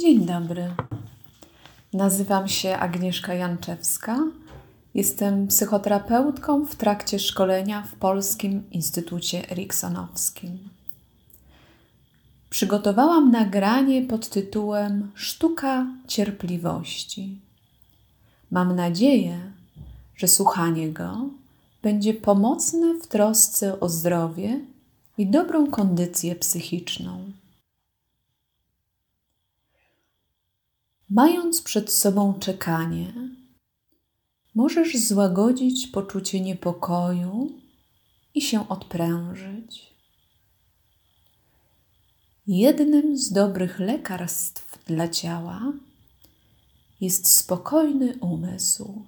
Dzień dobry. Nazywam się Agnieszka Janczewska. Jestem psychoterapeutką w trakcie szkolenia w Polskim Instytucie Eriksonowskim. Przygotowałam nagranie pod tytułem Sztuka cierpliwości. Mam nadzieję, że słuchanie go będzie pomocne w trosce o zdrowie i dobrą kondycję psychiczną. Mając przed sobą czekanie, możesz złagodzić poczucie niepokoju i się odprężyć. Jednym z dobrych lekarstw dla ciała jest spokojny umysł.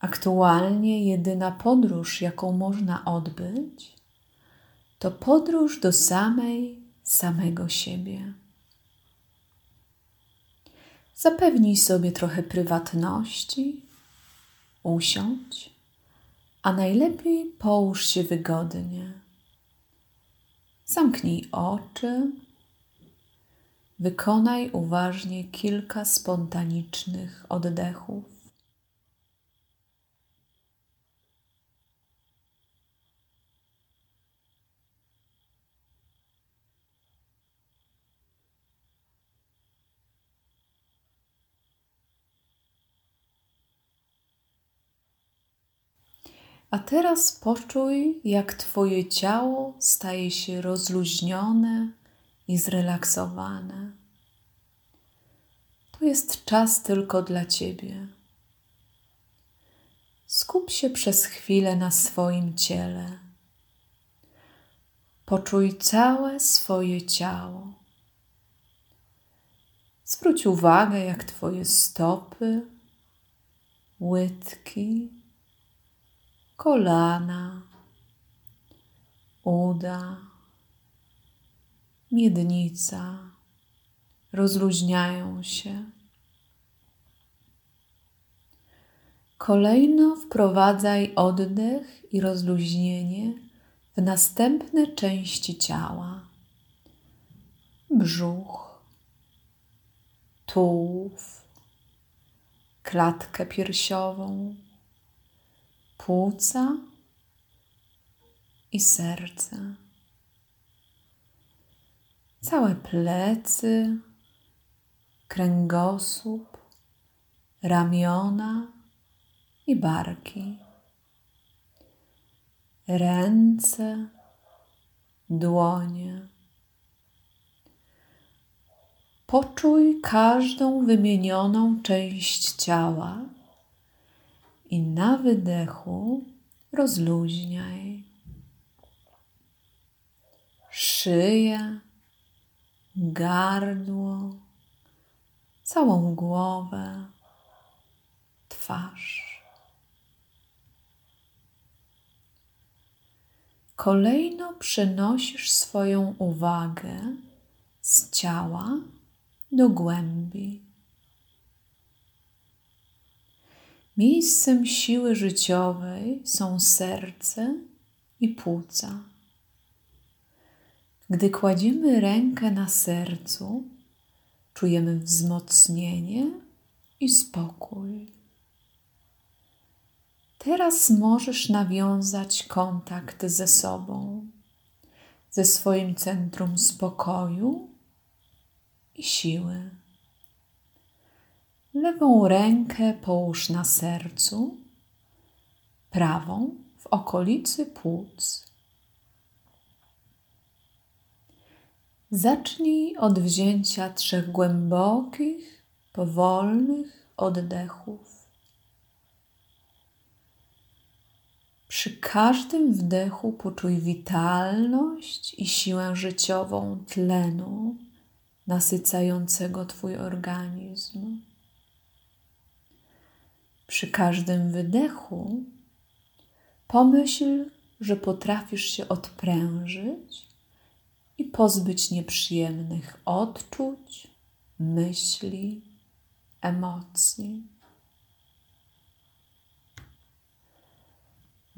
Aktualnie jedyna podróż, jaką można odbyć, to podróż do samej, samego siebie. Zapewnij sobie trochę prywatności, usiądź, a najlepiej połóż się wygodnie. Zamknij oczy, wykonaj uważnie kilka spontanicznych oddechów. A teraz poczuj, jak Twoje ciało staje się rozluźnione i zrelaksowane. To jest czas tylko dla Ciebie. Skup się przez chwilę na swoim ciele. Poczuj całe swoje ciało. Zwróć uwagę, jak Twoje stopy, łydki, kolana, uda, miednica rozluźniają się. Kolejno wprowadzaj oddech i rozluźnienie w następne części ciała: brzuch, tułów, klatkę piersiową płuca i serce. Całe plecy, kręgosłup, ramiona i barki. Ręce, dłonie. Poczuj każdą wymienioną część ciała i na wydechu rozluźniaj szyję, gardło, całą głowę, twarz. Kolejno przenosisz swoją uwagę z ciała do głębi. Miejscem siły życiowej są serce i płuca. Gdy kładziemy rękę na sercu, czujemy wzmocnienie i spokój. Teraz możesz nawiązać kontakt ze sobą, ze swoim centrum spokoju i siły. Lewą rękę połóż na sercu, prawą w okolicy płuc. Zacznij od wzięcia trzech głębokich, powolnych oddechów. Przy każdym wdechu poczuj witalność i siłę życiową tlenu nasycającego Twój organizm. Przy każdym wydechu pomyśl, że potrafisz się odprężyć i pozbyć nieprzyjemnych odczuć, myśli, emocji.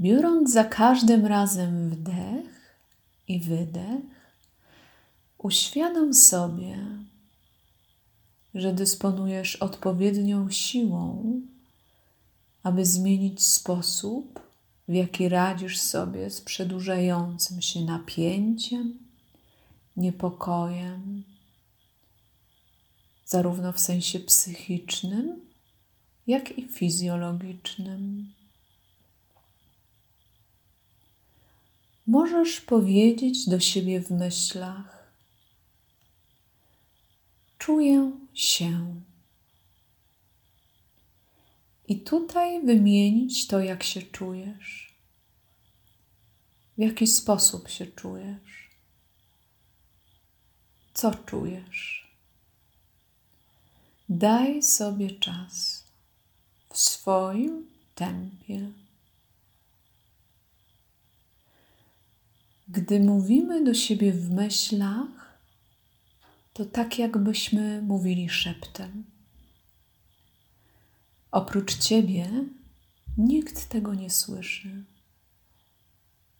Biorąc za każdym razem wdech i wydech, Uświadom sobie, że dysponujesz odpowiednią siłą, aby zmienić sposób, w jaki radzisz sobie z przedłużającym się napięciem, niepokojem, zarówno w sensie psychicznym, jak i fizjologicznym. Możesz powiedzieć do siebie w myślach: Czuję się. I tutaj wymienić to, jak się czujesz, w jaki sposób się czujesz, co czujesz. Daj sobie czas w swoim tempie. Gdy mówimy do siebie w myślach, to tak jakbyśmy mówili szeptem. Oprócz ciebie nikt tego nie słyszy.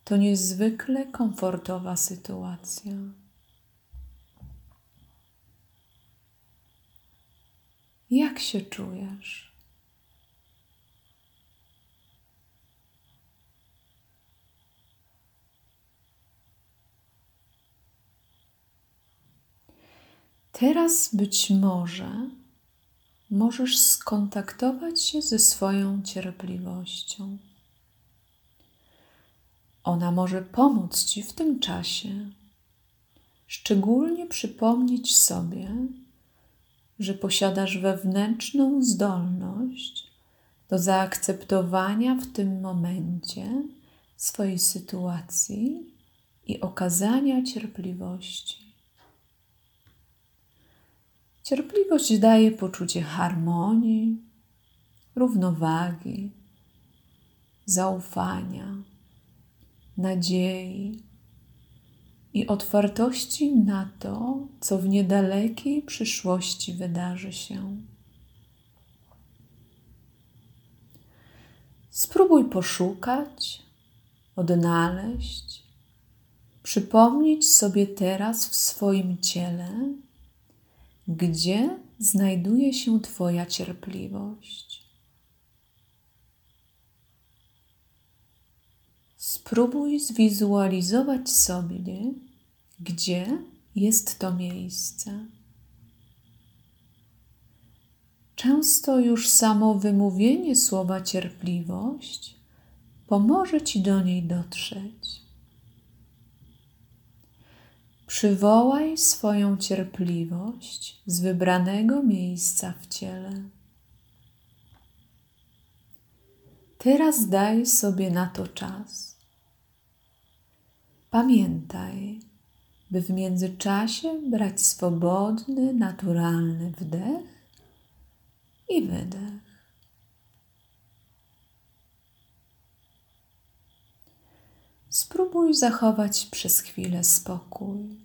To niezwykle komfortowa sytuacja. Jak się czujesz? Teraz być może możesz skontaktować się ze swoją cierpliwością. Ona może pomóc Ci w tym czasie, szczególnie przypomnieć sobie, że posiadasz wewnętrzną zdolność do zaakceptowania w tym momencie swojej sytuacji i okazania cierpliwości. Cierpliwość daje poczucie harmonii, równowagi, zaufania, nadziei i otwartości na to, co w niedalekiej przyszłości wydarzy się. Spróbuj poszukać, odnaleźć, przypomnieć sobie teraz w swoim ciele, gdzie znajduje się Twoja cierpliwość. Spróbuj zwizualizować sobie, gdzie jest to miejsce. Często już samo wymówienie słowa cierpliwość pomoże Ci do niej dotrzeć. Przywołaj swoją cierpliwość z wybranego miejsca w ciele. Teraz daj sobie na to czas. Pamiętaj, by w międzyczasie brać swobodny, naturalny wdech i wydech. Spróbuj zachować przez chwilę spokój.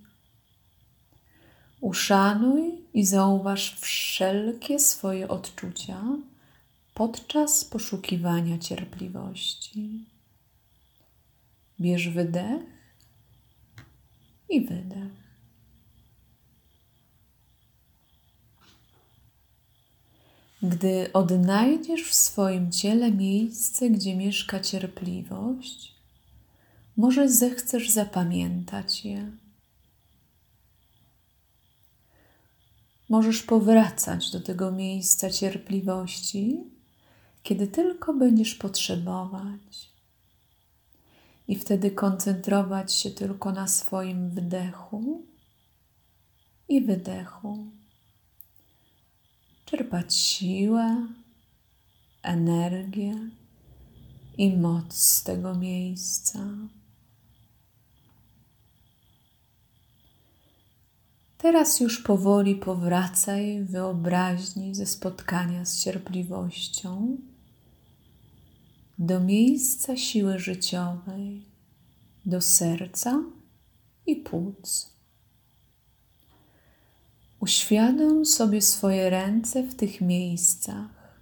Uszanuj i zauważ wszelkie swoje odczucia podczas poszukiwania cierpliwości. Bierz wydech i wydech. Gdy odnajdziesz w swoim ciele miejsce, gdzie mieszka cierpliwość, może zechcesz zapamiętać je. Możesz powracać do tego miejsca cierpliwości, kiedy tylko będziesz potrzebować. I wtedy koncentrować się tylko na swoim wdechu i wydechu. Czerpać siłę, energię i moc z tego miejsca. Teraz już powoli powracaj wyobraźni ze spotkania z cierpliwością do miejsca siły życiowej, do serca i płuc. Uświadom sobie swoje ręce w tych miejscach.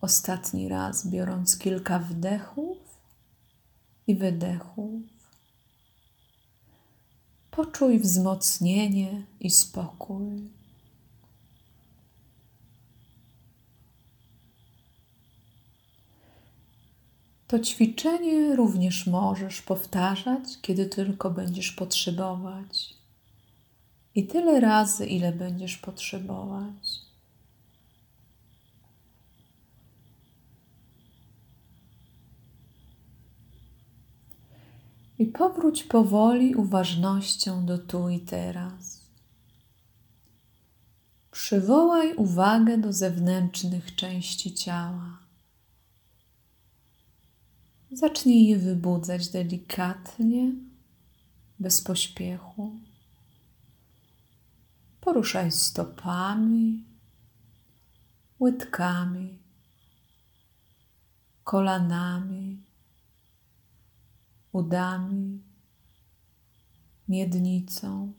Ostatni raz biorąc kilka wdechów i wydechów Poczuj wzmocnienie i spokój. To ćwiczenie również możesz powtarzać, kiedy tylko będziesz potrzebować. I tyle razy, ile będziesz potrzebować. I powróć powoli uważnością do tu i teraz. Przywołaj uwagę do zewnętrznych części ciała. Zacznij je wybudzać delikatnie, bez pośpiechu. Poruszaj stopami, łydkami, kolanami, udami, miednicą.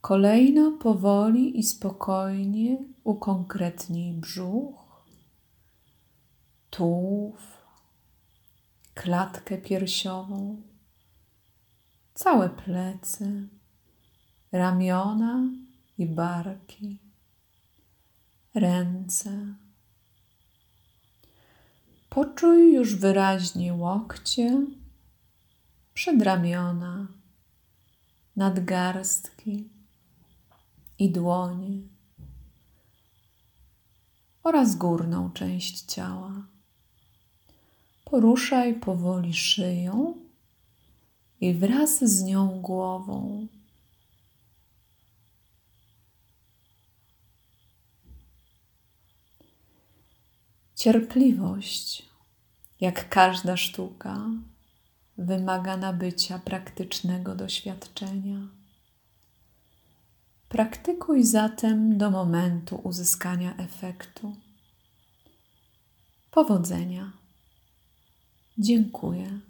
Kolejno powoli i spokojnie ukonkretnij brzuch, tułów, klatkę piersiową, całe plecy, ramiona i barki, ręce. Poczuj już wyraźnie łokcie, przedramiona, nadgarstki i dłonie oraz górną część ciała. Poruszaj powoli szyją i wraz z nią głową. Cierpliwość, jak każda sztuka, wymaga nabycia praktycznego doświadczenia. Praktykuj zatem do momentu uzyskania efektu. Powodzenia. Dziękuję.